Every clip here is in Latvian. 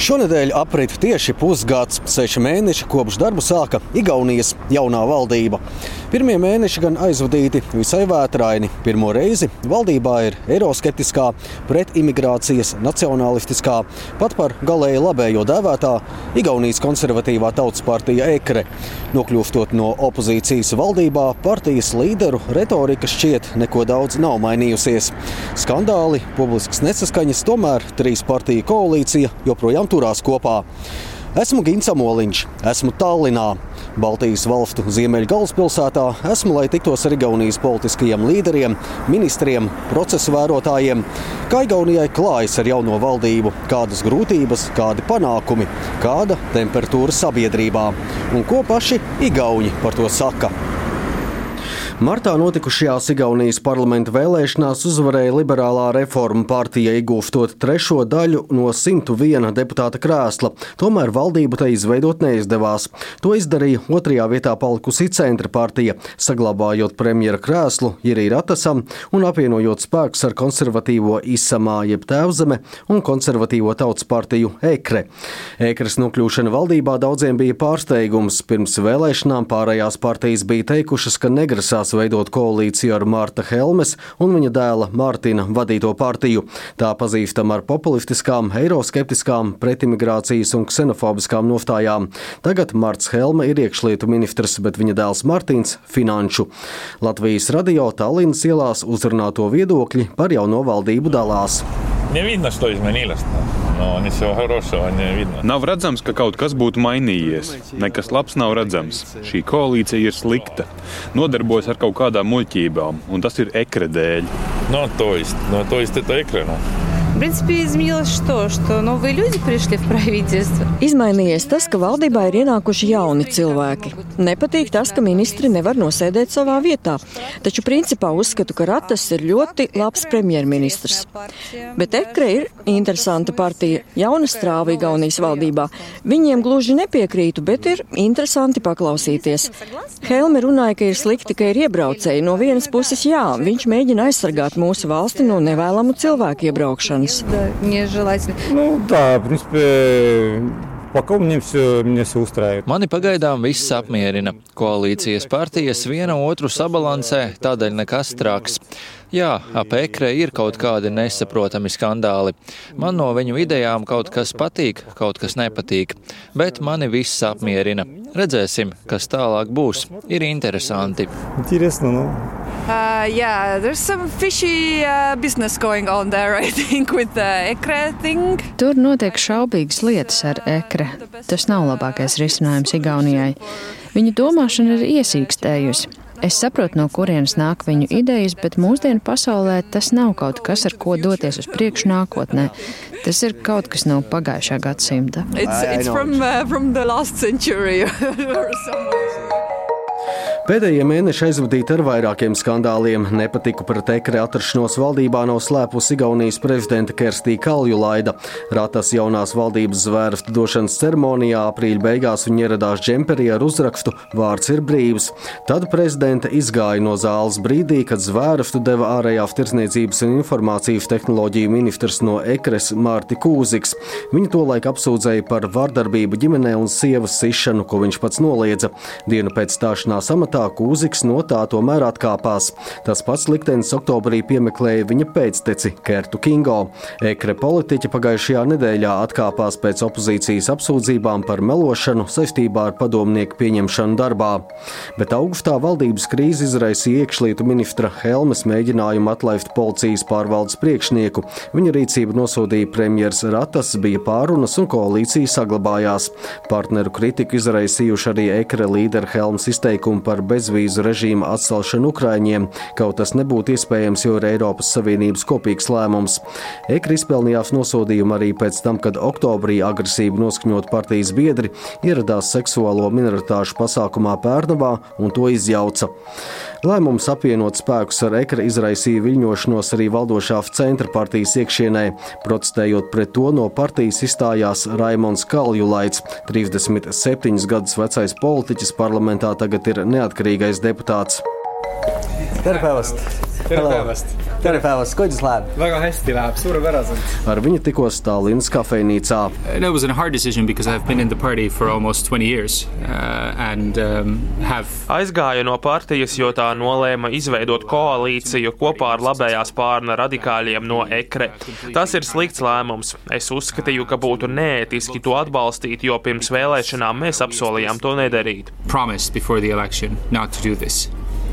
Šonadēļ aprit tieši pusgads, seši mēneši kopš darbu sāka Igaunijas jaunā valdība. Pirmie mēneši gan aizvadīti visai vētraini. Pirmo reizi valdībā ir eiroskeptiskā, pretimigrācijas, nacionālistiskā, pat par galēji labējo dēvētā Igaunijas konservatīvā tautas partija Ekre. Nokļūstot no opozīcijas valdībā, partijas līderu retorika šķiet neko daudz nav mainījusies. Skandāli, publiskas nesaskaņas, tomēr trīs partiju koalīcija joprojām turās kopā. Esmu Gins Amoliņš, esmu Tallinā, Baltijas valstu ziemeļu galvaspilsētā. Esmu, lai tiktos ar Igaunijas politiskajiem līderiem, ministriem, procesu vērotājiem. Kā Igaunijai klājas ar jauno valdību, kādas grūtības, kādi panākumi, kāda temperatūra sabiedrībā un ko paši Igauni par to saka. Martā notikušajās Igaunijas parlamenta vēlēšanās uzvarēja Liberālā reforma partija, iegūstot trešo daļu no 101 deputāta krēsla. Tomēr valdību te izveidot neizdevās. To izdarīja otrajā vietā palikusi centra partija, saglabājot premjera krēslu Jirī Ratasam un apvienojot spēkus ar konservatīvo Isamā jeb Tēvzeme un konservatīvo tautas partiju Ekre. Ekres nokļūšana valdībā daudziem bija pārsteigums. Pirms vēlēšanām pārējās partijas bija teikušas, ka negrasās vēlējās veidot koalīciju ar Mārta Helmes un viņa dēla Mārtiņa vadīto partiju. Tā pazīstama ar populistiskām, eiroskeptiskām, pretimigrācijas un ksenofobiskām nostājām. Tagad Mārts Helme ir iekšlietu ministrs, bet viņa dēls Mārtiņš - finanšu. Latvijas radio Tallinas ielās uzrunāto viedokļi par jauno valdību dalās. Не видно, что изменилось. Но ничего хорошего не видно. Nav redzams, ka kaut kas būtu mainījies. Nekas labs nav redzams. Šī koalīcija ir slikta. Nodarbojas ar kaut kādām muļķībām, un tas ir ekra dēļ. Ну, то есть, ну, то есть это экран. В принципе, изменилось что? Что новые люди пришли в правительство. Izmainījies tas, ka valdībā ir ienākuši jauni cilvēki. Nepatīk tas, ka ministri nevar nosēdēt savā vietā. Taču principā uzskatu, ka Ratas ir ļoti labs premjerministrs. Bet Ekre ir interesanta partija, jauna strāva Igaunijas valdībā. Viņiem gluži nepiekrītu, bet ir interesanti paklausīties. Helme runāja, ka ir slikti, ka ir iebraucēji. No vienas puses, jā, viņš mēģina aizsargāt mūsu valsti no nevēlamu cilvēku iebraukšanas. Да, нежелательно. Ну да, в принципе, пока мне все, меня все устраивает. Mani pagaidām viss apmierina. Koalīcijas partijas viena otru sabalansē, tādēļ nekas traks. Jā, ap ekre ir kaut kādi nesaprotami skandāli. Man no viņu idejām kaut kas patīk, kaut kas nepatīk, bet mani viss apmierina. Redzēsim, kas tālāk būs. Ir interesanti. Интересно, ну. Uh, yeah, there's some fishy uh, business going on there, I think, with the ekre thing. Tur notiek šaubīgas lietas ar ekre. Tas nav labākais risinājums Igaunijai. Viņu domāšana ir iesīkstējusi. Es saprotu, no kurienes nāk viņu idejas, bet mūsdienu pasaulē tas nav kaut kas, ar ko doties uz priekšu nākotnē. Tas ir kaut kas no pagājušā gadsimta. It's, it's from, uh, from Pēdējie mēneši aizvadīti ar vairākiem skandāliem. Nepatiku pret ekre atrašanos valdībā nav slēpusi Igaunijas prezidenta Kerstī Kaljulaida. Ratas jaunās valdības zvērstu došanas ceremonijā aprīļa beigās viņa ieradās džemperī ar uzrakstu Vārds ir brīvs. Tad prezidenta izgāja no zāles brīdī, kad zvērstu deva ārējās tirsniecības un informācijas tehnoloģiju ministrs no ekres Mārti Kūziks. Viņu tolaik apsūdzēja par vardarbību ģimenē un sievas sišanu, ko viņš pats noliedza. Dienu pēc stāšanās amatā Kūziks no tā tomēr atkāpās. Tas pats liktenis oktobrī piemeklēja viņa pēcteci Kertu Kingo. Ekre politiķa pagājušajā nedēļā atkāpās pēc opozīcijas apsūdzībām par melošanu saistībā ar padomnieku pieņemšanu darbā. Bet augustā valdības krīze izraisīja iekšlietu ministra Helmes mēģinājumu atlaist policijas pārvaldes priekšnieku. Viņa rīcību nosodīja premjers Ratas, bija pārunas un koalīcija saglabājās. Partneru kritiku izraisījuši arī Ekre līdera Helmes izteikumi par bezvīzu režīma atcelšanu Ukraiņiem, kaut tas nebūtu iespējams, jo ir Eiropas Savienības kopīgs lēmums. Ekri izpelnījās nosodījumu arī pēc tam, kad oktobrī agresīvi noskaņot partijas biedri ieradās seksuālo minoritāšu pasākumā Pērnavā un to izjauca. Lēmums apvienot spēkus ar ekra izraisīja viļņošanos arī valdošā centra partijas iekšienē. Protestējot pret to, no partijas izstājās Raimons Kaljulaits, 37 gadus vecais politiķis parlamentā tagad ir neatkarīgais deputāts. Tere päevast! tere päevast! tere päevast, kuidas läheb? väga hästi läheb, suurepäraselt. ar viņu tikos Tallinas kafejnīcā. That was a hard decision because I've been in the party for almost 20 years uh, and um, have. Aizgāju no partijas, jo tā nolēma izveidot koalīciju kopā ar labējā spārna radikāļiem no ekre. Tas ir slikts lēmums. Es uzskatīju, ka būtu neētiski to atbalstīt, jo pirms vēlēšanām mēs apsolījām to nedarīt. Promised before the election not to do this.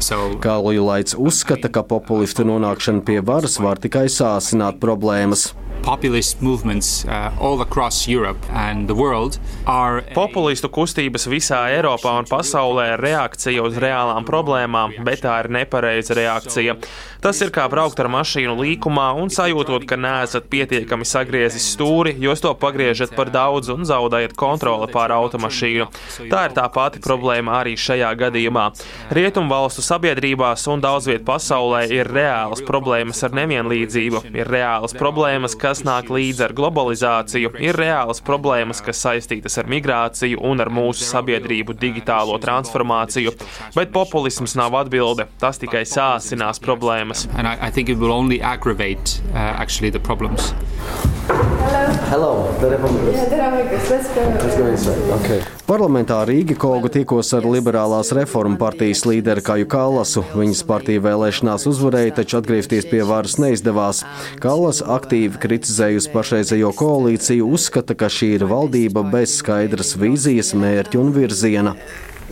So, Kāloju Laits uzskata, ka populistu nonākšana pie varas var tikai sāsināt problēmas. Populist movements uh, all across Europe and the world are. Populistu kustības visā Eiropā un pasaulē ir reakcija uz reālām problēmām, bet tā ir nepareiza reakcija. Tas ir kā braukt ar mašīnu līkumā un sajūtot, ka neesat pietiekami sagriezis stūri, jūs to pagriežat par daudz un zaudējat kontroli pār automašīnu. Tā ir tā pati problēma arī šajā gadījumā. Rietumvalstu sabiedrībās un daudz viet pasaulē ir reālas problēmas ar nevienlīdzību, ir reālas problēmas, kas nāk līdzi ar globalizāciju, ir reālas problēmas, kas saistītas ar migrāciju un ar mūsu sabiedrību digitālo transformāciju, bet populisms nav atbilde, tas tikai sāsinās problēmas. And I, I think it will only aggravate uh, actually the problems. Hello. Okay. Parlamentā Rīga Kolga tikos ar Liberālās reformu partijas līderi Kaju Kallasu. Viņas partija vēlēšanās uzvarēja, taču atgriezties pie varas neizdevās. Kallas aktīvi kritizējusi pašreizējo koalīciju, uzskata, ka šī ir valdība bez skaidras vīzijas, mērķa un virziena.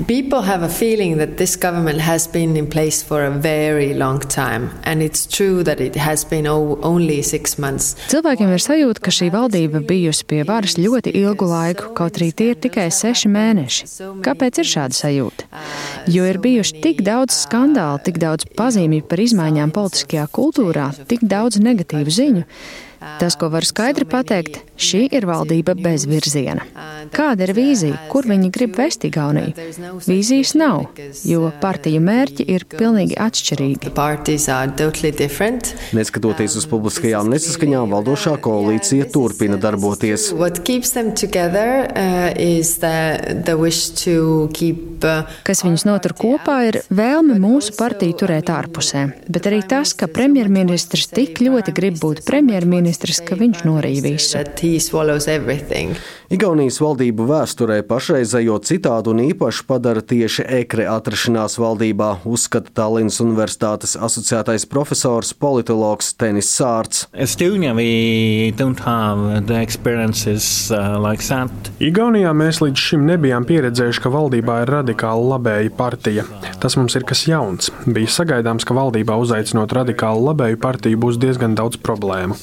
People have a feeling that this government has been in place for a very long time, and it's true that it has been only six months. Cilvēkiem ir sajūta, ka šī valdība bijusi pie varas ļoti ilgu laiku, kaut arī tie ir tikai seši mēneši. Kāpēc ir šāda sajūta? Jo ir bijuši tik daudz skandālu, tik daudz pazīmju par izmaiņām politiskajā kultūrā, tik daudz negatīvu ziņu. Tas, ko var skaidri pateikt, šī ir valdība bez virziena. Kāda ir vīzija, kur viņi grib vest Igauniju? Vīzijas nav, jo partiju mērķi ir pilnīgi atšķirīgi. Neskatoties uz publiskajām nesaskaņām, valdošā koalīcija turpina darboties. Kas viņus notur kopā, ir vēlme mūsu partiju turēt ārpusē, bet arī tas, ka premjerministrs tik ļoti grib būt premjerministrs, ka viņš norīja visu. Igaunijas valdību vēsturē pašreizējo citādu un īpašu padara tieši ekre atrašanās valdībā, uzskata Tallinas Universitātes asociētais profesors politologs Tenis Sārts. Estonia, uh, like Igaunijā mēs līdz šim nebijām pieredzējuši, ka valdībā ir radikāli labēja partija. Tas mums ir kas jauns. Bija sagaidāms, ka valdībā uzaicinot radikālu labēju partiju būs diezgan daudz problēmu,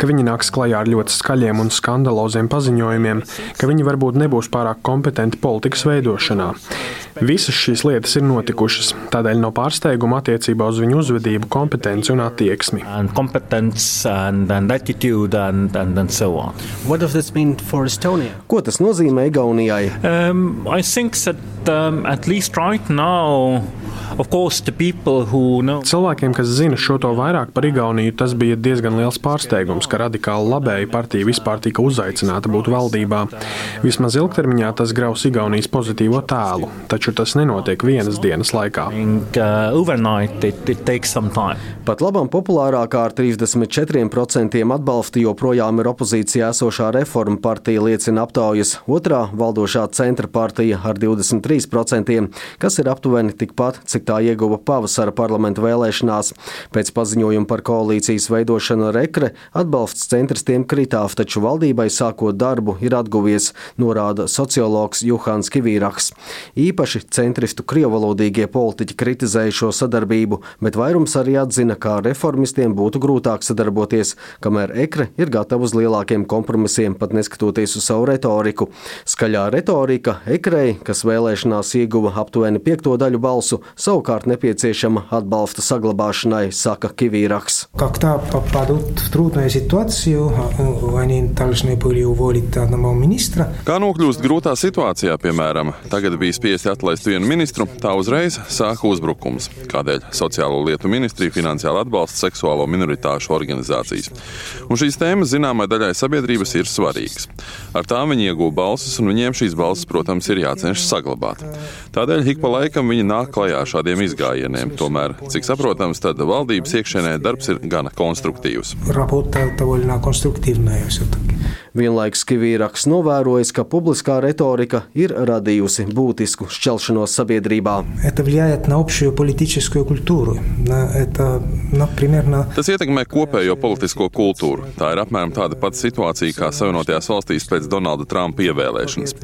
ka viņi nāks klajā ar ļoti skaļiem un skandaloziem paziņojumiem, ka viņi varbūt nebūs pārāk kompetenti politikas veidošanā. Visas šīs lietas ir notikušas, tādēļ nav pārsteiguma attiecībā uz viņu uzvedību, kompetenci un attieksmi. And and, and and, and so Ko tas nozīmē Igaunijai? Um, that, um, right now, course, know... Cilvēkiem, kas zina šo to vairāk par Igauniju, tas bija diezgan liels pārsteigums, ka radikāla labēja partija vispār tika uzaicināta būt valdībā. Vismaz ilgtermiņā tas graus Igaunijas pozitīvo tēlu, taču tas nenotiek vienas dienas laikā. Pat labam populārākā ar 34% atbalsta joprojām ir opozīcijā esošā reforma partija, liecina aptaujas. Otrā valdošā centra partija ar 23%, kas ir aptuveni tikpat, cik tā ieguva pavasara parlamenta vēlēšanās. Pēc paziņojuma par koalīcijas veidošanu Rekre atbalsts centrs tiem kritās, taču valdībai sākot darbu ir atguvies, norāda sociologs Juhans Kivīraks. Īpaši centristu krievalodīgie politiķi kritizēja šo sadarbību, bet vairums arī atzina, ka reformistiem būtu grūtāk sadarboties, kamēr ekre ir gatava uz lielākiem kompromisiem, pat neskatoties uz savu retoriku. Skaļā retorika ekrei, kas vēlēšanās ieguva aptuveni piekto daļu balsu, savukārt nepieciešama atbalsta saglabāšanai, saka Kivīraks. Когда попадут в трудную ситуацию, они должны были уволить одного министра. Kā nokļūst grūtā situācijā, piemēram, tagad bija spiesti atlaist vienu ministru, tā uzreiz sāka uzbrukums. Kādēļ sociālo lietu ministrija finansiāli atbalsta seksuālo minoritāšu organizācijas. Un šīs tēmas zināmai daļai sabiedrības ir svarīgas. Ar tām viņi iegūst balsis, un viņiem šīs balsis, protams, ir jācenšas saglabāt. Tādēļ ik pa laikam viņi nāk klajā šādi dažādiem izgājieniem. Tomēr, cik saprotams, tad valdības iekšēnē darbs ir gana konstruktīvs. Работа довольно конструктивная все-таки. Vienlaikus Kivīraks novērojis, ka publiskā retorika ir radījusi būtisku šķelšanos sabiedrībā. Это влияет на общую политическую культуру. На это, например, на... Tas ietekmē kopējo politisko kultūru. Tā ir apmēram tāda pati situācija kā Savienotajās valstīs pēc Donalda Trumpa ievēlēšanas.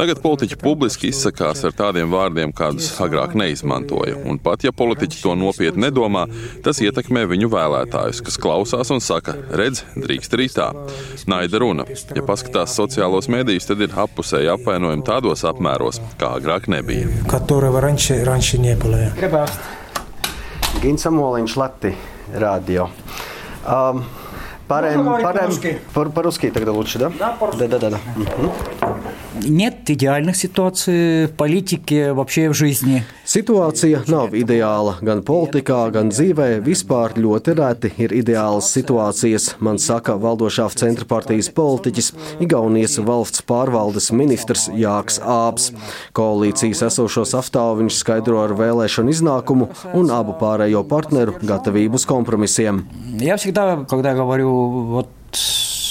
Tagad politiķi publiski izsakās ar tādiem vārdiem, kādus agrāk neizmantoja. Un pat ja politiķi to nopietni nedomā, tas ietekmē viņu vēlētājus, kas klausās un saka, redz, drīkst arī tā. Naida runa. Ja paskatās sociālos mēdījus, tad ir appusēji apvainojumi tādos apmēros, kā agrāk nebija. которого раньше, раньше не было. Gins Amoliņš, Lati, radio. Um, Парем, парем, par, по-русски тогда лучше, да? Да, да, да, да. да. Мгм. Нет идеальных ситуаций в политике, вообще в жизни. Situācija nav ideāla gan politikā, gan dzīvē. Vispār ļoti reti ir ideālas situācijas, man saka valdošā centra partijas politiķis, Igaunijas valsts pārvaldes ministrs Jāks Ābs. Koalīcijas esošo sastāvu viņš skaidro ar vēlēšanu iznākumu un abu pārējo partneru gatavību uz kompromisiem. Я всегда, когда говорю вот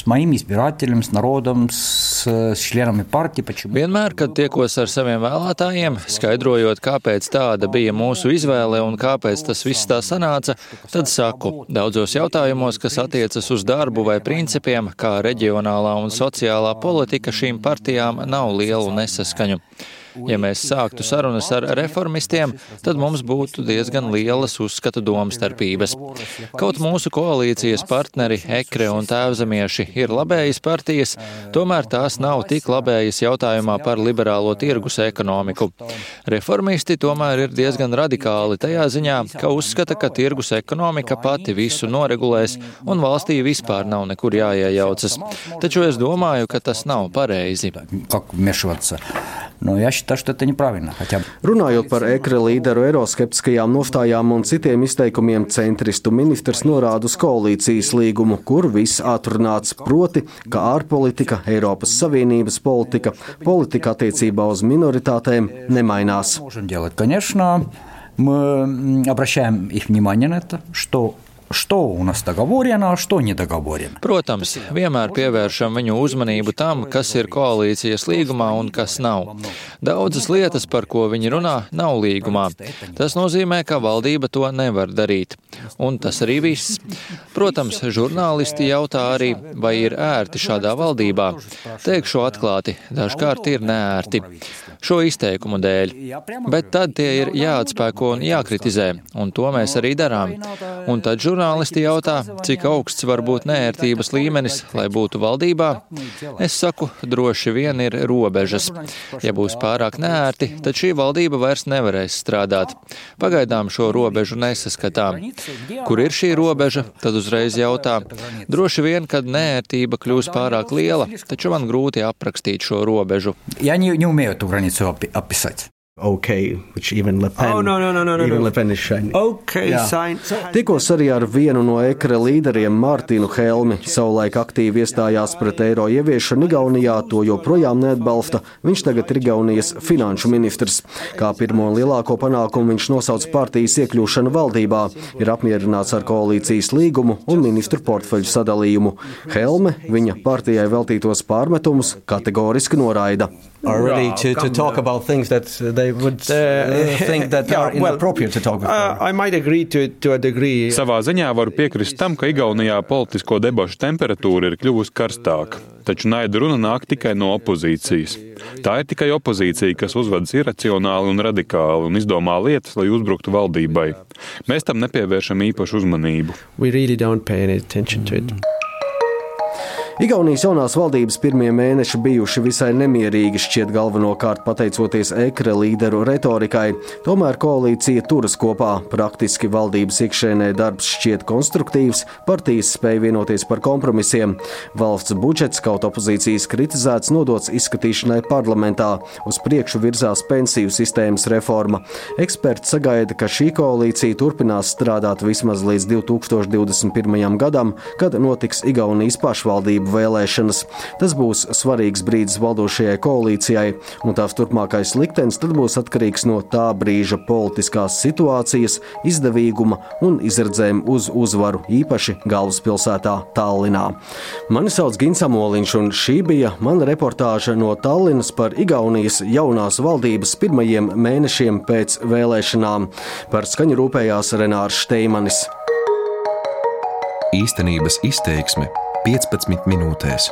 с моим избирателем, с народом, с, с членами партии, почему... Vienmēr, kad tiekos ar saviem vēlētājiem, skaidrojot, kāpēc tāda bija mūsu izvēle un kāpēc tas viss tā sanāca, tad saku, daudzos jautājumos, kas attiecas uz darbu vai principiem, kā reģionālā un sociālā politika šīm partijām nav lielu nesaskaņu. Ja mēs sāktu sarunas ar reformistiem, tad mums būtu diezgan lielas uzskatu domstarpības. Kaut mūsu koalīcijas partneri Ekre un Tēvzemieši ir labējas partijas, tomēr tās nav tik labējas jautājumā par liberālo tirgus ekonomiku. Reformisti tomēr ir diezgan radikāli tajā ziņā, ka uzskata, ka tirgus ekonomika pati visu noregulēs un valstī vispār nav nekur jāiejaucas. Taču es domāju, ka tas nav pareizi. Как вмешиваться? Но я считаю, что это неправильно. Хотя бы. Runājot par ekra līderu eiroskeptiskajām nostājām un citiem izteikumiem, centristu ministrs norāda uz koalīcijas līgumu, kur viss atrunāts, proti, ka ārpolitika, Eiropas Savienības politika, politika attiecībā uz minoritātēm nemainās. Можем делать. Конечно, мы м, обращаем их внимание на это, что что у нас договорено, а что не договорено. Protams, vienmēr pievēršam viņu uzmanību tam, kas ir koalīcijas līgumā un kas nav. Daudzas lietas, par ko viņi runā, nav līgumā. Tas nozīmē, ka valdība to nevar darīt. Un tas arī viss. Protams, žurnālisti jautā arī, vai ir ērti šādā valdībā. Teikšu atklāti, dažkārt ir neērti. Šo izteikumu dēļ. Bet tad tie ir jāatspēko un jākritizē, un to mēs arī darām. Un tad žurnālisti jautā, cik augsts var būt nērtības līmenis, lai būtu valdībā. Es saku, droši vien ir robežas. Ja būs pārāk nērti, tad šī valdība vairs nevarēs strādāt. Pagaidām šo robežu nesaskatām. Kur ir šī robeža, tad uzreiz jautā. Droši vien, kad nērtība kļūs pārāk liela, taču man grūti aprakstīt šo robežu. Я не, не умею эту границу опи- описать. Okay, which even Le Pen, Oh, no, no, no, no, no, even no. Le Pen is shining. Okay, Jā. sign. Tikos arī ar vienu no ekra līderiem, Mārtiņu Helmi. Savulaik aktīvi iestājās pret eiro ieviešanu Igaunijā, to joprojām neatbalsta. Viņš tagad ir Igaunijas finanšu ministrs. Kā pirmo un lielāko panākumu viņš nosauc partijas iekļūšanu valdībā, ir apmierināts ar koalīcijas līgumu un ministru portfeļu sadalījumu. Helme viņa partijai veltītos pārmetumus kategoriski noraida. Are ready to, to talk about things that they would uh, think that yeah, are well, inappropriate to talk about. Uh, I might agree to, to a degree. Savā ziņā varu piekrist tam, ka Igaunijā politisko debašu temperatūra ir kļuvusi karstāka. Taču naida runa nāk tikai no opozīcijas. Tā ir tikai opozīcija, kas uzvedas iracionāli un radikāli un izdomā lietas, lai uzbruktu valdībai. Mēs tam nepievēršam īpašu uzmanību. We really Igaunijas jaunās valdības pirmie mēneši bijuši visai nemierīgi, šķiet galvenokārt pateicoties ekra līderu retorikai. Tomēr koalīcija turas kopā. Praktiski valdības iekšēnē darbs šķiet konstruktīvs, partijas spēja vienoties par kompromisiem. Valsts budžets, kaut opozīcijas kritizēts, nodots izskatīšanai parlamentā. Uz priekšu virzās pensiju sistēmas reforma. Eksperti sagaida, ka šī koalīcija turpinās strādāt vismaz līdz 2021. gadam, kad notiks Igaunijas pašvaldība. Pašvaldību vēlēšanas. Tas būs svarīgs brīdis valdošajai koalīcijai, un tās turpmākais liktenis tad būs atkarīgs no tā brīža politiskās situācijas, izdevīguma un izredzēm uz uzvaru, īpaši galvaspilsētā Tallinā. Mani sauc Gins Amoliņš, un šī bija mana reportāža no Tallinas par Igaunijas jaunās valdības pirmajiem mēnešiem pēc vēlēšanām. Par skaņu rūpējās Renārs Šteimanis. Īstenības izteiksme 15 minūtēs.